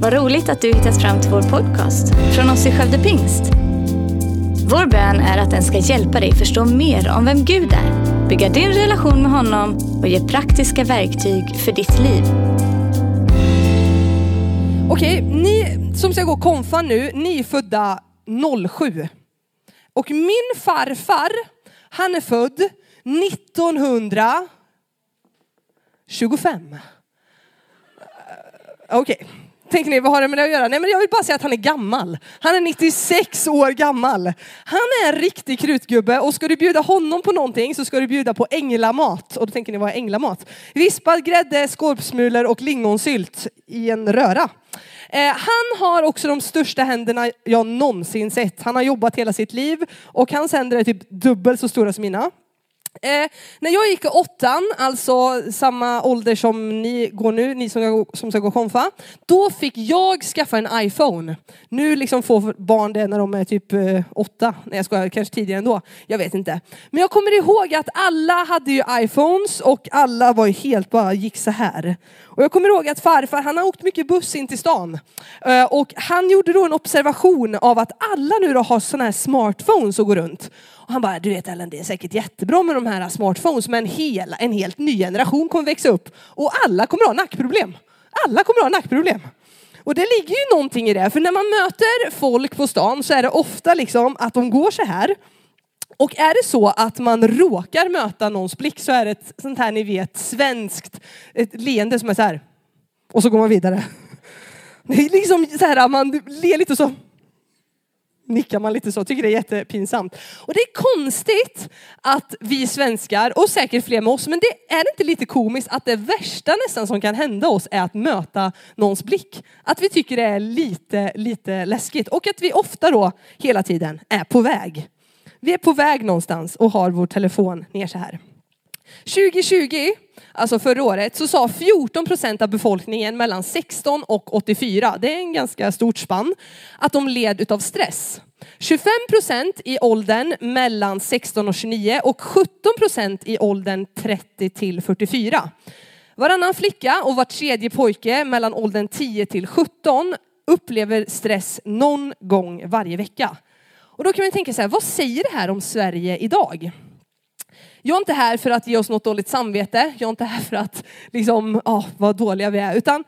Vad roligt att du hittat fram till vår podcast från oss i Skövde Pingst. Vår bön är att den ska hjälpa dig förstå mer om vem Gud är, bygga din relation med honom och ge praktiska verktyg för ditt liv. Okej, ni som ska gå konfa nu, ni är födda 07. Och min farfar, han är född 1925. Okej, tänker ni vad har det med det att göra? Nej men jag vill bara säga att han är gammal. Han är 96 år gammal. Han är en riktig krutgubbe och ska du bjuda honom på någonting så ska du bjuda på änglamat. Och då tänker ni vad är änglamat? Vispad grädde, skorpsmulor och lingonsylt i en röra. Eh, han har också de största händerna jag någonsin sett. Han har jobbat hela sitt liv och hans händer är typ dubbelt så stora som mina. Eh, när jag gick i åttan, alltså samma ålder som ni går nu, ni som ska, som ska gå konfa, då fick jag skaffa en iPhone. Nu liksom får barn det när de är typ eh, åtta, nej jag skojar, kanske tidigare ändå, jag vet inte. Men jag kommer ihåg att alla hade ju iPhones och alla var ju helt bara gick så här. Och jag kommer ihåg att farfar, han har åkt mycket buss in till stan. Eh, och han gjorde då en observation av att alla nu då har sådana här smartphones och går runt. Och han bara, du vet Ellen, det är säkert jättebra med de här smartphones, men hela, en helt ny generation kommer växa upp och alla kommer ha nackproblem. Alla kommer ha nackproblem. Och det ligger ju någonting i det, för när man möter folk på stan så är det ofta liksom att de går så här. Och är det så att man råkar möta någons blick så är det ett sånt här, ni vet, svenskt ett leende som är så här. Och så går man vidare. Det är liksom så här, man ler lite så nickar man lite så, tycker det är jättepinsamt. Och det är konstigt att vi svenskar, och säkert fler med oss, men det är inte lite komiskt att det värsta nästan som kan hända oss är att möta någons blick. Att vi tycker det är lite, lite läskigt och att vi ofta då hela tiden är på väg. Vi är på väg någonstans och har vår telefon ner så här. 2020, alltså förra året, så sa 14 procent av befolkningen mellan 16 och 84, det är en ganska stort spann, att de led av stress. 25 procent i åldern mellan 16 och 29 och 17 procent i åldern 30 till 44. Varannan flicka och var tredje pojke mellan åldern 10 till 17 upplever stress någon gång varje vecka. Och då kan man tänka så här, vad säger det här om Sverige idag? Jag är inte här för att ge oss något dåligt samvete. Jag är inte här för att liksom, oh, vad dåliga vi är. Utan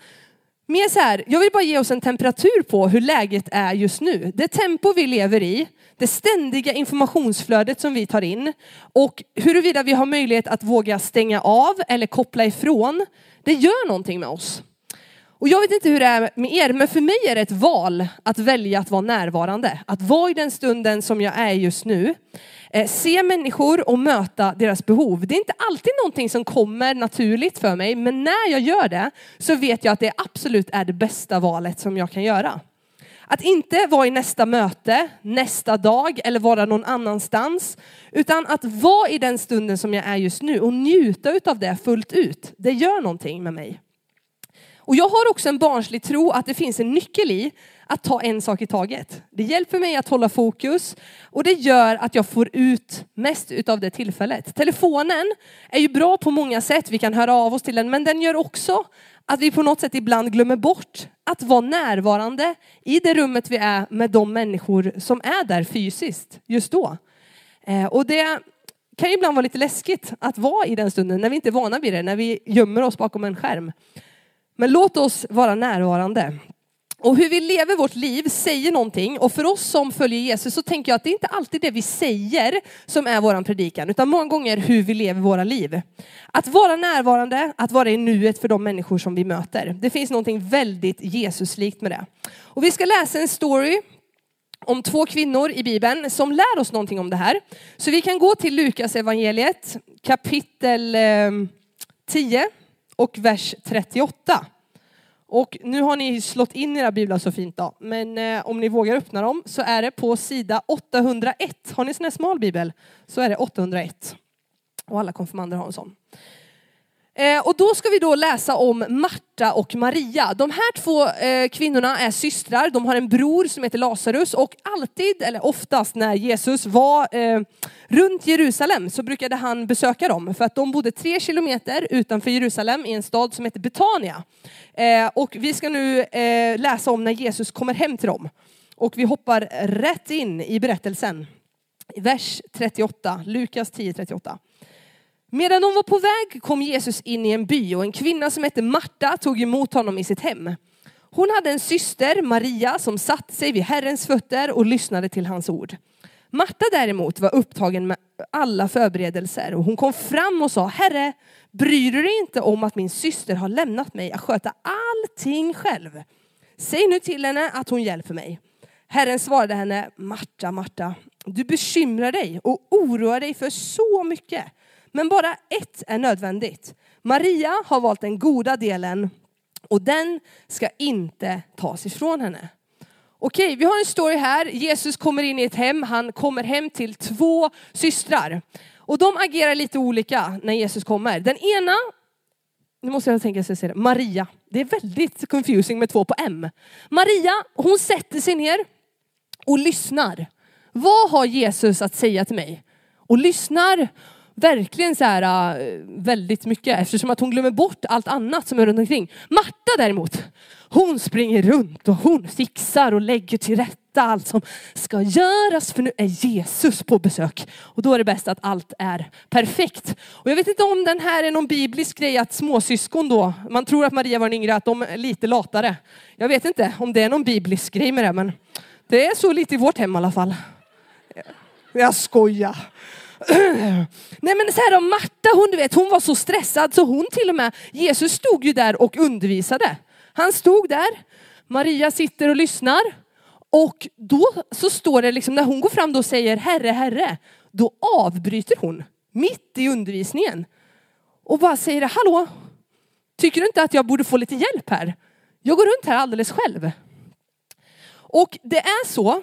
mer så här, jag vill bara ge oss en temperatur på hur läget är just nu. Det tempo vi lever i, det ständiga informationsflödet som vi tar in och huruvida vi har möjlighet att våga stänga av eller koppla ifrån. Det gör någonting med oss. Och jag vet inte hur det är med er, men för mig är det ett val att välja att vara närvarande. Att vara i den stunden som jag är just nu. Eh, se människor och möta deras behov. Det är inte alltid någonting som kommer naturligt för mig, men när jag gör det så vet jag att det absolut är det bästa valet som jag kan göra. Att inte vara i nästa möte, nästa dag eller vara någon annanstans. Utan att vara i den stunden som jag är just nu och njuta av det fullt ut. Det gör någonting med mig. Och jag har också en barnslig tro att det finns en nyckel i att ta en sak i taget. Det hjälper mig att hålla fokus och det gör att jag får ut mest utav det tillfället. Telefonen är ju bra på många sätt, vi kan höra av oss till den, men den gör också att vi på något sätt ibland glömmer bort att vara närvarande i det rummet vi är med de människor som är där fysiskt just då. Eh, och det kan ju ibland vara lite läskigt att vara i den stunden när vi inte är vana vid det, när vi gömmer oss bakom en skärm. Men låt oss vara närvarande. Och hur vi lever vårt liv säger någonting och för oss som följer Jesus så tänker jag att det är inte alltid det vi säger som är våran predikan utan många gånger hur vi lever våra liv. Att vara närvarande, att vara i nuet för de människor som vi möter. Det finns någonting väldigt Jesuslikt med det. Och vi ska läsa en story om två kvinnor i Bibeln som lär oss någonting om det här. Så vi kan gå till Lukas evangeliet kapitel eh, 10 och vers 38. Och nu har ni slått in era biblar så fint då, men eh, om ni vågar öppna dem så är det på sida 801. Har ni en sån här smal bibel så är det 801. Och alla konfirmander har en sån. Eh, och då ska vi då läsa om Marta och Maria. De här två eh, kvinnorna är systrar, de har en bror som heter Lazarus och alltid, eller oftast när Jesus var eh, runt Jerusalem så brukade han besöka dem för att de bodde tre kilometer utanför Jerusalem i en stad som heter Betania. Och vi ska nu läsa om när Jesus kommer hem till dem. Och vi hoppar rätt in i berättelsen. Vers 38, Lukas 10, 38. Medan de var på väg kom Jesus in i en by och en kvinna som hette Marta tog emot honom i sitt hem. Hon hade en syster, Maria, som satt sig vid Herrens fötter och lyssnade till hans ord. Marta däremot var upptagen med alla förberedelser och hon kom fram och sa, Herre, bryr du dig inte om att min syster har lämnat mig att sköta allting själv? Säg nu till henne att hon hjälper mig. Herren svarade henne, Marta, Marta, du bekymrar dig och oroar dig för så mycket. Men bara ett är nödvändigt. Maria har valt den goda delen och den ska inte tas ifrån henne. Okej, vi har en story här. Jesus kommer in i ett hem. Han kommer hem till två systrar. Och de agerar lite olika när Jesus kommer. Den ena, nu måste jag tänka så jag säger det, Maria. Det är väldigt confusing med två på M. Maria, hon sätter sig ner och lyssnar. Vad har Jesus att säga till mig? Och lyssnar verkligen så här, äh, väldigt mycket eftersom att hon glömmer bort allt annat som är runt omkring. Marta däremot, hon springer runt och hon fixar och lägger till rätta allt som ska göras för nu är Jesus på besök. Och då är det bäst att allt är perfekt. Och jag vet inte om den här är någon biblisk grej att småsyskon då, man tror att Maria var den yngre, att de är lite latare. Jag vet inte om det är någon biblisk grej med det men det är så lite i vårt hem i alla fall. Jag skojar. Nej men så här då, Marta hon, du vet, hon var så stressad så hon till och med, Jesus stod ju där och undervisade. Han stod där, Maria sitter och lyssnar och då så står det liksom när hon går fram då och säger Herre, Herre, då avbryter hon mitt i undervisningen och bara säger hallå, tycker du inte att jag borde få lite hjälp här? Jag går runt här alldeles själv. Och det är så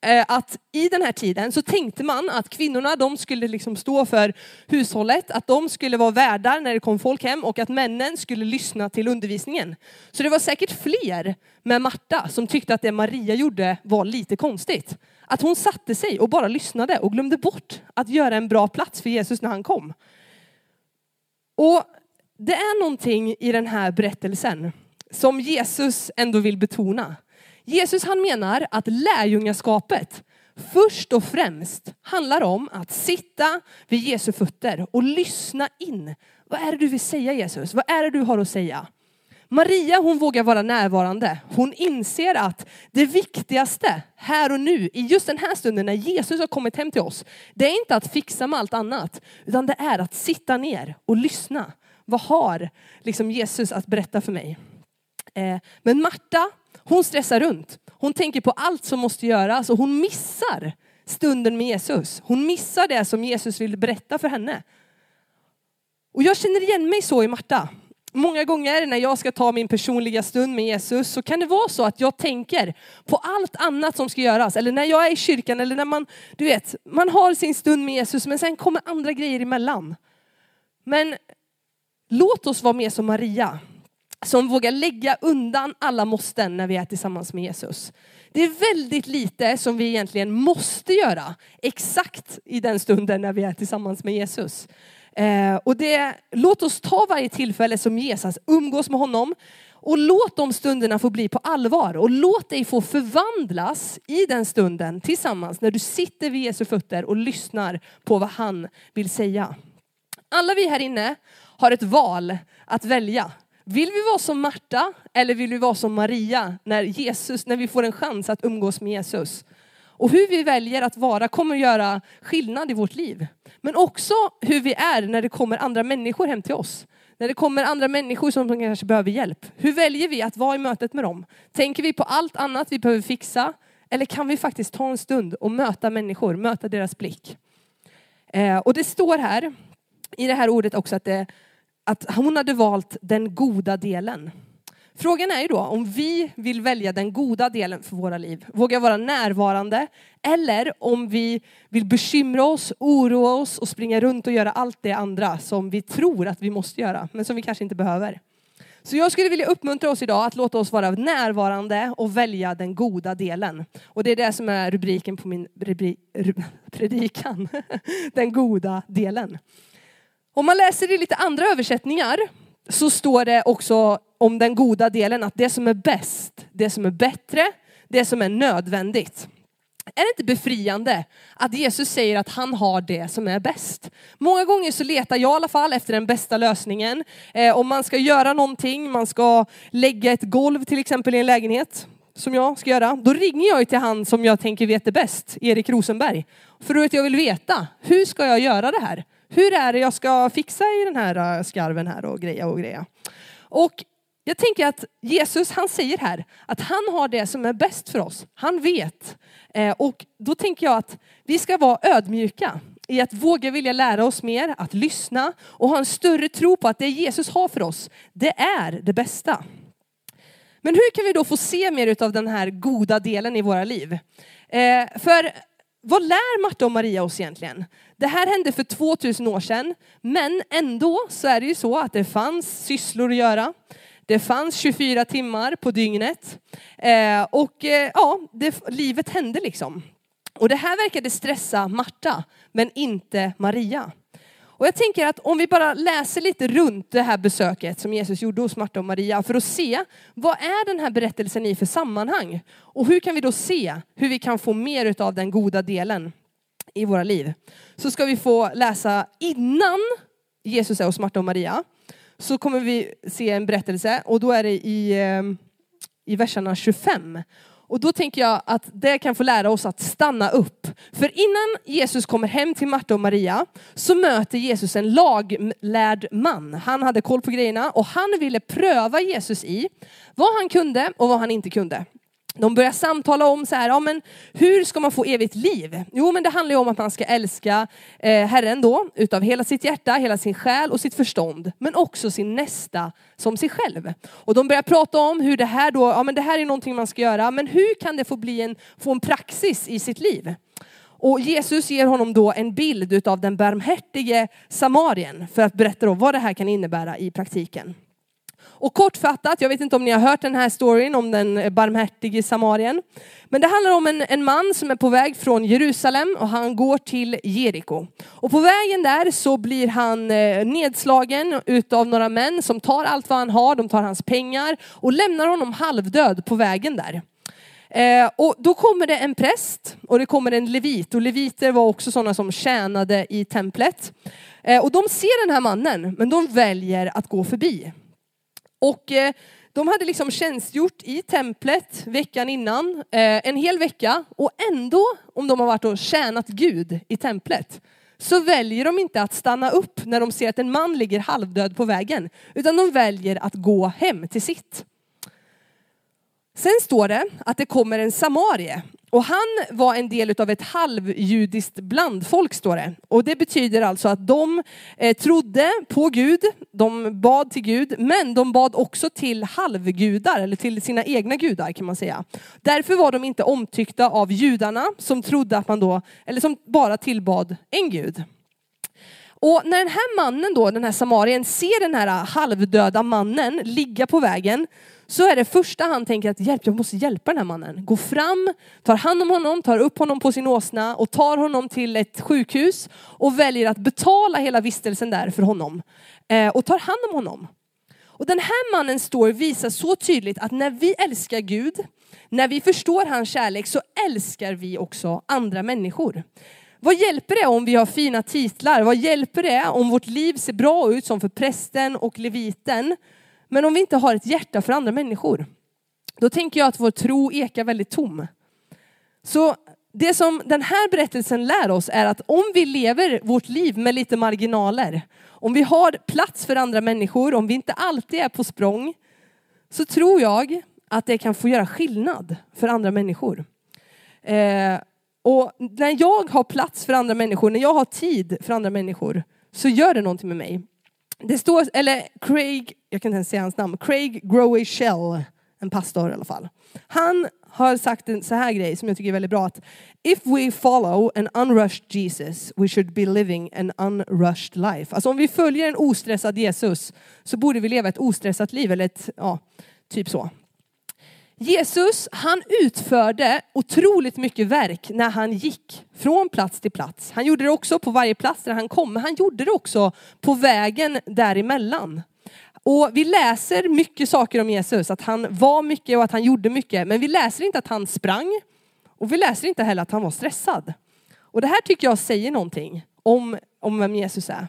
Eh, att i den här tiden så tänkte man att kvinnorna de skulle liksom stå för hushållet, att de skulle vara värdar när det kom folk hem och att männen skulle lyssna till undervisningen. Så det var säkert fler med Marta som tyckte att det Maria gjorde var lite konstigt. Att hon satte sig och bara lyssnade och glömde bort att göra en bra plats för Jesus när han kom. Och det är någonting i den här berättelsen som Jesus ändå vill betona. Jesus han menar att lärjungaskapet först och främst handlar om att sitta vid Jesu fötter och lyssna in. Vad är det du vill säga Jesus? Vad är det du har att säga? Maria hon vågar vara närvarande. Hon inser att det viktigaste här och nu, i just den här stunden när Jesus har kommit hem till oss, det är inte att fixa med allt annat, utan det är att sitta ner och lyssna. Vad har liksom Jesus att berätta för mig? Eh, men Marta, hon stressar runt. Hon tänker på allt som måste göras och hon missar stunden med Jesus. Hon missar det som Jesus vill berätta för henne. Och jag känner igen mig så i Marta. Många gånger när jag ska ta min personliga stund med Jesus så kan det vara så att jag tänker på allt annat som ska göras. Eller när jag är i kyrkan eller när man, du vet, man har sin stund med Jesus men sen kommer andra grejer emellan. Men låt oss vara mer som Maria som vågar lägga undan alla måsten när vi är tillsammans med Jesus. Det är väldigt lite som vi egentligen måste göra exakt i den stunden när vi är tillsammans med Jesus. Eh, och det, låt oss ta varje tillfälle som Jesus, umgås med honom och låt de stunderna få bli på allvar och låt dig få förvandlas i den stunden tillsammans när du sitter vid Jesu fötter och lyssnar på vad han vill säga. Alla vi här inne har ett val att välja. Vill vi vara som Marta eller vill vi vara som Maria när, Jesus, när vi får en chans att umgås med Jesus? Och hur vi väljer att vara kommer att göra skillnad i vårt liv. Men också hur vi är när det kommer andra människor hem till oss. När det kommer andra människor som kanske behöver hjälp. Hur väljer vi att vara i mötet med dem? Tänker vi på allt annat vi behöver fixa? Eller kan vi faktiskt ta en stund och möta människor, möta deras blick? Eh, och det står här i det här ordet också att det att hon hade valt den goda delen. Frågan är ju då om vi vill välja den goda delen för våra liv, våga vara närvarande, eller om vi vill bekymra oss, oroa oss och springa runt och göra allt det andra som vi tror att vi måste göra, men som vi kanske inte behöver. Så jag skulle vilja uppmuntra oss idag att låta oss vara närvarande och välja den goda delen. Och det är det som är rubriken på min rubri, predikan. Den goda delen. Om man läser i lite andra översättningar så står det också om den goda delen att det som är bäst, det som är bättre, det som är nödvändigt. Är det inte befriande att Jesus säger att han har det som är bäst? Många gånger så letar jag i alla fall efter den bästa lösningen. Eh, om man ska göra någonting, man ska lägga ett golv till exempel i en lägenhet, som jag ska göra, då ringer jag till han som jag tänker vet det bäst, Erik Rosenberg. För att jag vill veta, hur ska jag göra det här? Hur är det jag ska fixa i den här äh, skarven här och greja och greja? Och jag tänker att Jesus han säger här att han har det som är bäst för oss. Han vet. Eh, och då tänker jag att vi ska vara ödmjuka i att våga vilja lära oss mer, att lyssna och ha en större tro på att det Jesus har för oss, det är det bästa. Men hur kan vi då få se mer av den här goda delen i våra liv? Eh, för vad lär Marta och Maria oss egentligen? Det här hände för 2000 år sedan, men ändå så är det ju så att det fanns sysslor att göra. Det fanns 24 timmar på dygnet eh, och eh, ja, det, livet hände liksom. Och det här verkade stressa Marta, men inte Maria. Och jag tänker att om vi bara läser lite runt det här besöket som Jesus gjorde hos Marta och Maria för att se vad är den här berättelsen i för sammanhang? Och hur kan vi då se hur vi kan få mer av den goda delen i våra liv? Så ska vi få läsa innan Jesus är hos Marta och Maria så kommer vi se en berättelse och då är det i, eh, i verserna 25. Och då tänker jag att det kan få lära oss att stanna upp. För innan Jesus kommer hem till Marta och Maria så möter Jesus en laglärd man. Han hade koll på grejerna och han ville pröva Jesus i vad han kunde och vad han inte kunde. De börjar samtala om så här, ja, men hur ska man få evigt liv? Jo, men det handlar ju om att man ska älska eh, Herren då, utav hela sitt hjärta, hela sin själ och sitt förstånd, men också sin nästa som sig själv. Och de börjar prata om hur det här då, ja men det här är någonting man ska göra, men hur kan det få bli en, få en praxis i sitt liv? Och Jesus ger honom då en bild utav den barmhärtige samarien för att berätta då vad det här kan innebära i praktiken. Och kortfattat, jag vet inte om ni har hört den här storyn om den barmhärtige samarien. Men det handlar om en, en man som är på väg från Jerusalem och han går till Jeriko. Och på vägen där så blir han eh, nedslagen utav några män som tar allt vad han har, de tar hans pengar och lämnar honom halvdöd på vägen där. Eh, och då kommer det en präst och det kommer en levit och leviter var också sådana som tjänade i templet. Eh, och de ser den här mannen men de väljer att gå förbi. Och eh, de hade liksom tjänstgjort i templet veckan innan, eh, en hel vecka. Och ändå, om de har varit och tjänat Gud i templet, så väljer de inte att stanna upp när de ser att en man ligger halvdöd på vägen. Utan de väljer att gå hem till sitt. Sen står det att det kommer en samarie och han var en del av ett halvjudiskt blandfolk står det. Och det betyder alltså att de eh, trodde på Gud, de bad till Gud, men de bad också till halvgudar, eller till sina egna gudar kan man säga. Därför var de inte omtyckta av judarna som trodde att man då, eller som bara tillbad en gud. Och när den här mannen då, den här samarien, ser den här halvdöda mannen ligga på vägen så är det första han tänker att hjälp, jag måste hjälpa den här mannen. Går fram, tar hand om honom, tar upp honom på sin åsna och tar honom till ett sjukhus och väljer att betala hela vistelsen där för honom. Eh, och tar hand om honom. Och den här mannens story visar så tydligt att när vi älskar Gud, när vi förstår hans kärlek så älskar vi också andra människor. Vad hjälper det om vi har fina titlar? Vad hjälper det om vårt liv ser bra ut som för prästen och leviten? Men om vi inte har ett hjärta för andra människor, då tänker jag att vår tro ekar väldigt tom. Så det som den här berättelsen lär oss är att om vi lever vårt liv med lite marginaler, om vi har plats för andra människor, om vi inte alltid är på språng, så tror jag att det kan få göra skillnad för andra människor. Eh, och när jag har plats för andra människor, när jag har tid för andra människor, så gör det någonting med mig. det står, eller Craig, jag kan inte ens säga hans namn, Craig Growey Shell, en pastor i alla fall. Han har sagt en så här grej som jag tycker är väldigt bra. Att If we follow an unrushed Jesus, we should be living an unrushed life. Alltså om vi följer en ostressad Jesus så borde vi leva ett ostressat liv, eller ett, ja, typ så. Jesus, han utförde otroligt mycket verk när han gick från plats till plats. Han gjorde det också på varje plats där han kom, men han gjorde det också på vägen däremellan. Och vi läser mycket saker om Jesus, att han var mycket och att han gjorde mycket, men vi läser inte att han sprang och vi läser inte heller att han var stressad. Och det här tycker jag säger någonting om, om vem Jesus är.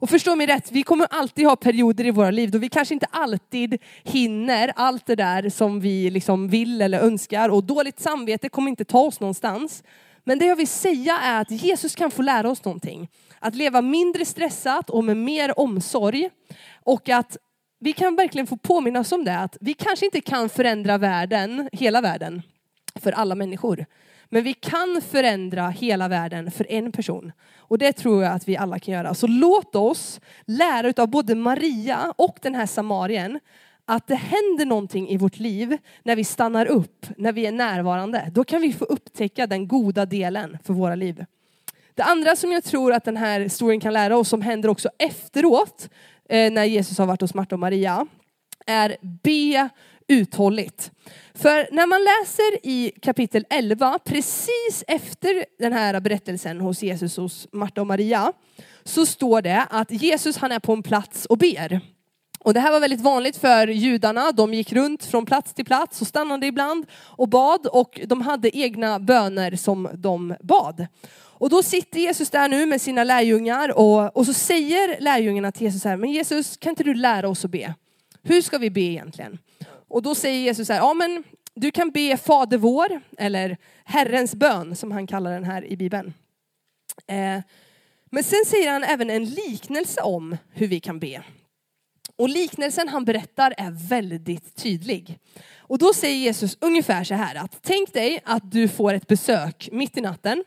Och förstå mig rätt, vi kommer alltid ha perioder i våra liv då vi kanske inte alltid hinner allt det där som vi liksom vill eller önskar och dåligt samvete kommer inte ta oss någonstans. Men det jag vill säga är att Jesus kan få lära oss någonting. Att leva mindre stressat och med mer omsorg. Och att vi kan verkligen få påminnas om det, att vi kanske inte kan förändra världen, hela världen, för alla människor. Men vi kan förändra hela världen för en person. Och det tror jag att vi alla kan göra. Så låt oss lära av både Maria och den här samarien att det händer någonting i vårt liv när vi stannar upp, när vi är närvarande. Då kan vi få upptäcka den goda delen för våra liv. Det andra som jag tror att den här historien kan lära oss, som händer också efteråt, eh, när Jesus har varit hos Marta och Maria, är be uthålligt. För när man läser i kapitel 11, precis efter den här berättelsen hos Jesus hos Marta och Maria, så står det att Jesus han är på en plats och ber. Och det här var väldigt vanligt för judarna. De gick runt från plats till plats och stannade ibland och bad och de hade egna böner som de bad. Och då sitter Jesus där nu med sina lärjungar och, och så säger lärjungarna till Jesus här, men Jesus kan inte du lära oss att be? Hur ska vi be egentligen? Och då säger Jesus här, ja men du kan be Fader vår, eller Herrens bön som han kallar den här i Bibeln. Eh, men sen säger han även en liknelse om hur vi kan be. Och liknelsen han berättar är väldigt tydlig. Och då säger Jesus ungefär så här att tänk dig att du får ett besök mitt i natten.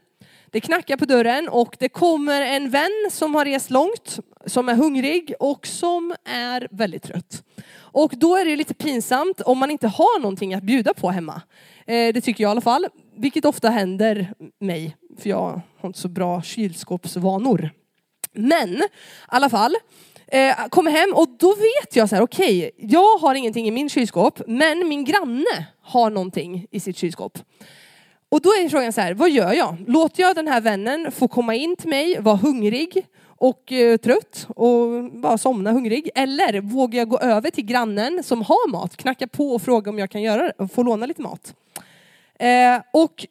Det knackar på dörren och det kommer en vän som har rest långt, som är hungrig och som är väldigt trött. Och då är det lite pinsamt om man inte har någonting att bjuda på hemma. Eh, det tycker jag i alla fall, vilket ofta händer mig, för jag har inte så bra kylskåpsvanor. Men i alla fall, eh, kommer hem och då vet jag så här, okej, okay, jag har ingenting i min kylskåp, men min granne har någonting i sitt kylskåp. Och då är frågan så här, vad gör jag? Låter jag den här vännen få komma in till mig, vara hungrig och eh, trött och bara somna hungrig? Eller vågar jag gå över till grannen som har mat, knacka på och fråga om jag kan göra få låna lite mat? Eh, och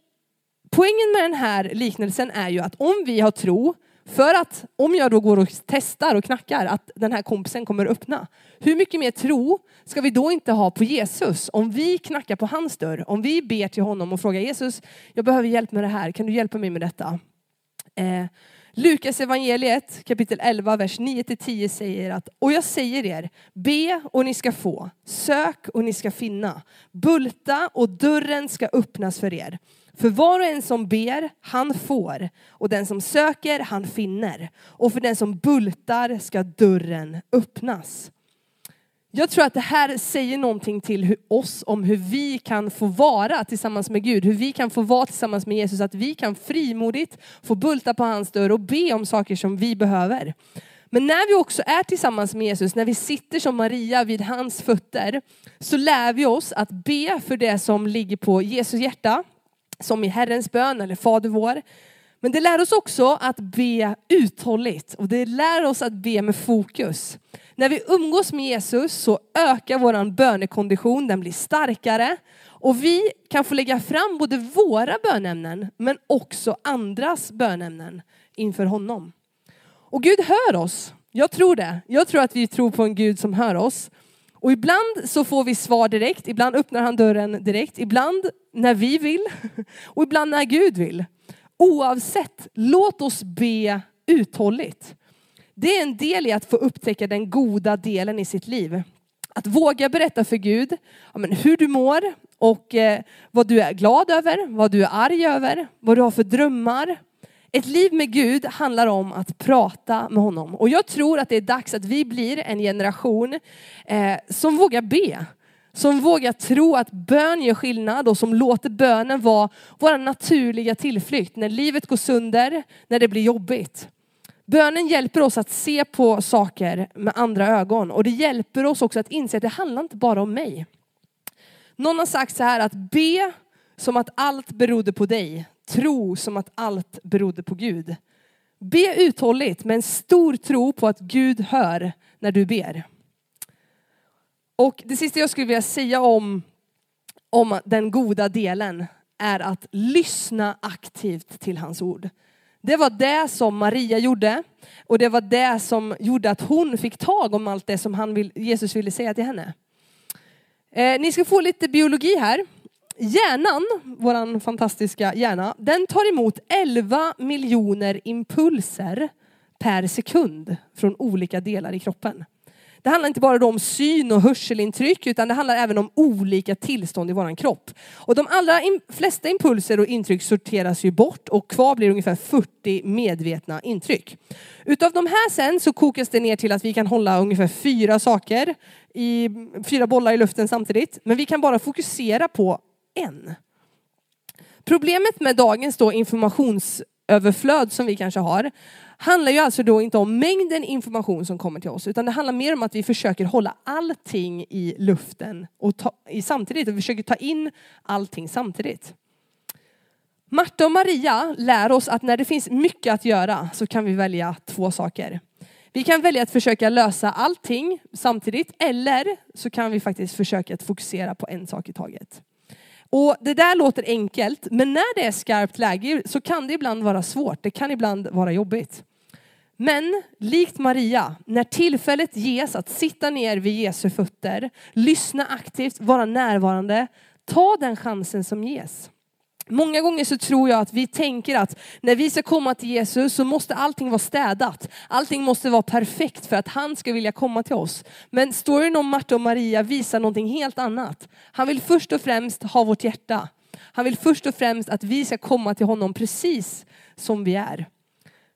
poängen med den här liknelsen är ju att om vi har tro för att om jag då går och testar och knackar att den här kompisen kommer öppna. Hur mycket mer tro ska vi då inte ha på Jesus om vi knackar på hans dörr? Om vi ber till honom och frågar Jesus, jag behöver hjälp med det här, kan du hjälpa mig med detta? Eh, Lukas evangeliet kapitel 11, vers 9-10 säger att, och jag säger er, be och ni ska få, sök och ni ska finna, bulta och dörren ska öppnas för er. För var och en som ber, han får, och den som söker, han finner. Och för den som bultar ska dörren öppnas. Jag tror att det här säger någonting till oss om hur vi kan få vara tillsammans med Gud, hur vi kan få vara tillsammans med Jesus, att vi kan frimodigt få bulta på hans dörr och be om saker som vi behöver. Men när vi också är tillsammans med Jesus, när vi sitter som Maria vid hans fötter, så lär vi oss att be för det som ligger på Jesu hjärta, som i Herrens bön eller Fader vår. Men det lär oss också att be uthålligt och det lär oss att be med fokus. När vi umgås med Jesus så ökar vår bönekondition, den blir starkare och vi kan få lägga fram både våra bönämnen men också andras bönämnen inför honom. Och Gud hör oss. Jag tror det. Jag tror att vi tror på en Gud som hör oss. Och ibland så får vi svar direkt, ibland öppnar han dörren direkt, ibland när vi vill och ibland när Gud vill. Oavsett, låt oss be uthålligt. Det är en del i att få upptäcka den goda delen i sitt liv. Att våga berätta för Gud ja, men hur du mår och eh, vad du är glad över, vad du är arg över, vad du har för drömmar. Ett liv med Gud handlar om att prata med honom. Och jag tror att det är dags att vi blir en generation eh, som vågar be. Som vågar tro att bön gör skillnad och som låter bönen vara vår naturliga tillflykt när livet går sönder, när det blir jobbigt. Bönen hjälper oss att se på saker med andra ögon och det hjälper oss också att inse att det handlar inte bara om mig. Någon har sagt så här att be som att allt berodde på dig. Tro som att allt berodde på Gud. Be uthålligt med en stor tro på att Gud hör när du ber. Och det sista jag skulle vilja säga om, om den goda delen är att lyssna aktivt till hans ord. Det var det som Maria gjorde och det var det som gjorde att hon fick tag om allt det som han vill, Jesus ville säga till henne. Eh, ni ska få lite biologi här. Hjärnan, vår fantastiska hjärna, den tar emot 11 miljoner impulser per sekund från olika delar i kroppen. Det handlar inte bara om syn och hörselintryck utan det handlar även om olika tillstånd i våran kropp. Och de allra flesta impulser och intryck sorteras ju bort och kvar blir ungefär 40 medvetna intryck. Utav de här sen så kokas det ner till att vi kan hålla ungefär fyra saker i fyra bollar i luften samtidigt. Men vi kan bara fokusera på en. Problemet med dagens då informationsöverflöd som vi kanske har handlar ju alltså då inte om mängden information som kommer till oss utan det handlar mer om att vi försöker hålla allting i luften och ta, i samtidigt och försöker ta in allting samtidigt. Marta och Maria lär oss att när det finns mycket att göra så kan vi välja två saker. Vi kan välja att försöka lösa allting samtidigt eller så kan vi faktiskt försöka att fokusera på en sak i taget. Och det där låter enkelt, men när det är skarpt läge så kan det ibland vara svårt. Det kan ibland vara jobbigt. Men likt Maria, när tillfället ges att sitta ner vid Jesu fötter, lyssna aktivt, vara närvarande, ta den chansen som ges. Många gånger så tror jag att vi tänker att när vi ska komma till Jesus så måste allting vara städat. Allting måste vara perfekt för att han ska vilja komma till oss. Men storyn om Marta och Maria visar någonting helt annat. Han vill först och främst ha vårt hjärta. Han vill först och främst att vi ska komma till honom precis som vi är.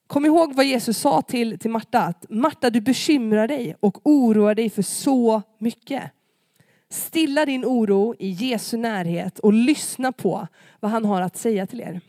Kom ihåg vad Jesus sa till, till Marta. Att Marta, du bekymrar dig och oroar dig för så mycket. Stilla din oro i Jesu närhet och lyssna på vad han har att säga till er.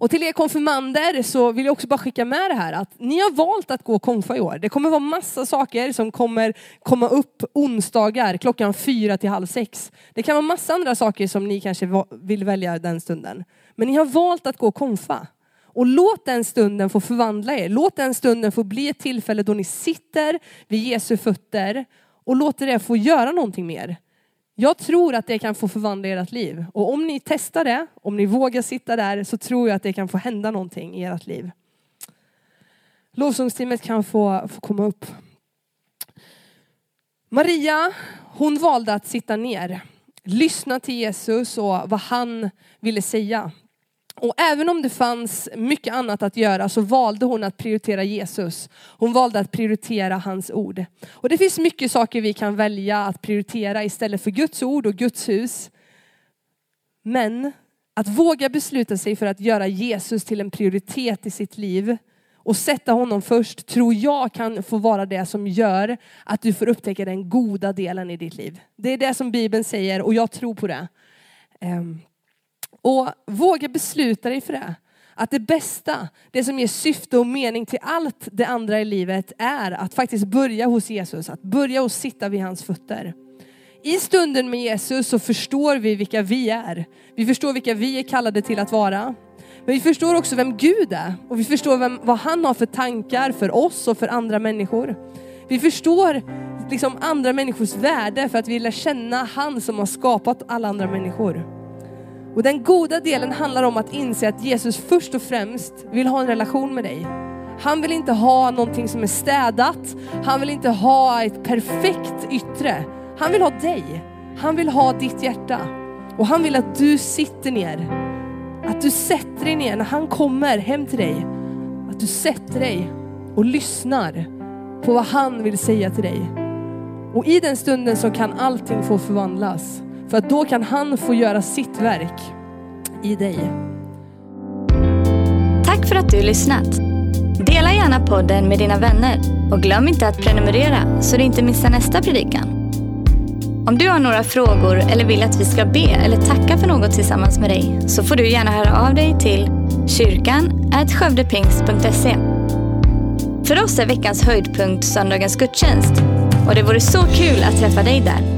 Och till er konfirmander så vill jag också bara skicka med det här att ni har valt att gå konfa i år. Det kommer vara massa saker som kommer komma upp onsdagar klockan fyra till halv sex. Det kan vara massa andra saker som ni kanske vill välja den stunden. Men ni har valt att gå konfa. Och låt den stunden få förvandla er. Låt den stunden få bli ett tillfälle då ni sitter vid Jesu fötter och låter det få göra någonting mer. Jag tror att det kan få förvandla ert liv. Och om ni testar det, om ni vågar sitta där, så tror jag att det kan få hända någonting i ert liv. Lovsångsteamet kan få, få komma upp. Maria, hon valde att sitta ner, lyssna till Jesus och vad han ville säga. Och även om det fanns mycket annat att göra så valde hon att prioritera Jesus. Hon valde att prioritera hans ord. Och det finns mycket saker vi kan välja att prioritera istället för Guds ord och Guds hus. Men att våga besluta sig för att göra Jesus till en prioritet i sitt liv och sätta honom först tror jag kan få vara det som gör att du får upptäcka den goda delen i ditt liv. Det är det som Bibeln säger och jag tror på det. Ehm, och våga besluta dig för det. Att det bästa, det som ger syfte och mening till allt det andra i livet är att faktiskt börja hos Jesus, att börja och sitta vid hans fötter. I stunden med Jesus så förstår vi vilka vi är. Vi förstår vilka vi är kallade till att vara. Men vi förstår också vem Gud är och vi förstår vem, vad han har för tankar för oss och för andra människor. Vi förstår liksom andra människors värde för att vi lär känna han som har skapat alla andra människor. Och den goda delen handlar om att inse att Jesus först och främst vill ha en relation med dig. Han vill inte ha någonting som är städat. Han vill inte ha ett perfekt yttre. Han vill ha dig. Han vill ha ditt hjärta. Och han vill att du sitter ner. Att du sätter dig ner när han kommer hem till dig. Att du sätter dig och lyssnar på vad han vill säga till dig. Och i den stunden så kan allting få förvandlas. För att då kan han få göra sitt verk i dig. Tack för att du lyssnat. Dela gärna podden med dina vänner och glöm inte att prenumerera så du inte missar nästa predikan. Om du har några frågor eller vill att vi ska be eller tacka för något tillsammans med dig så får du gärna höra av dig till kyrkan skövdepingst.se. För oss är veckans höjdpunkt söndagens gudstjänst och det vore så kul att träffa dig där.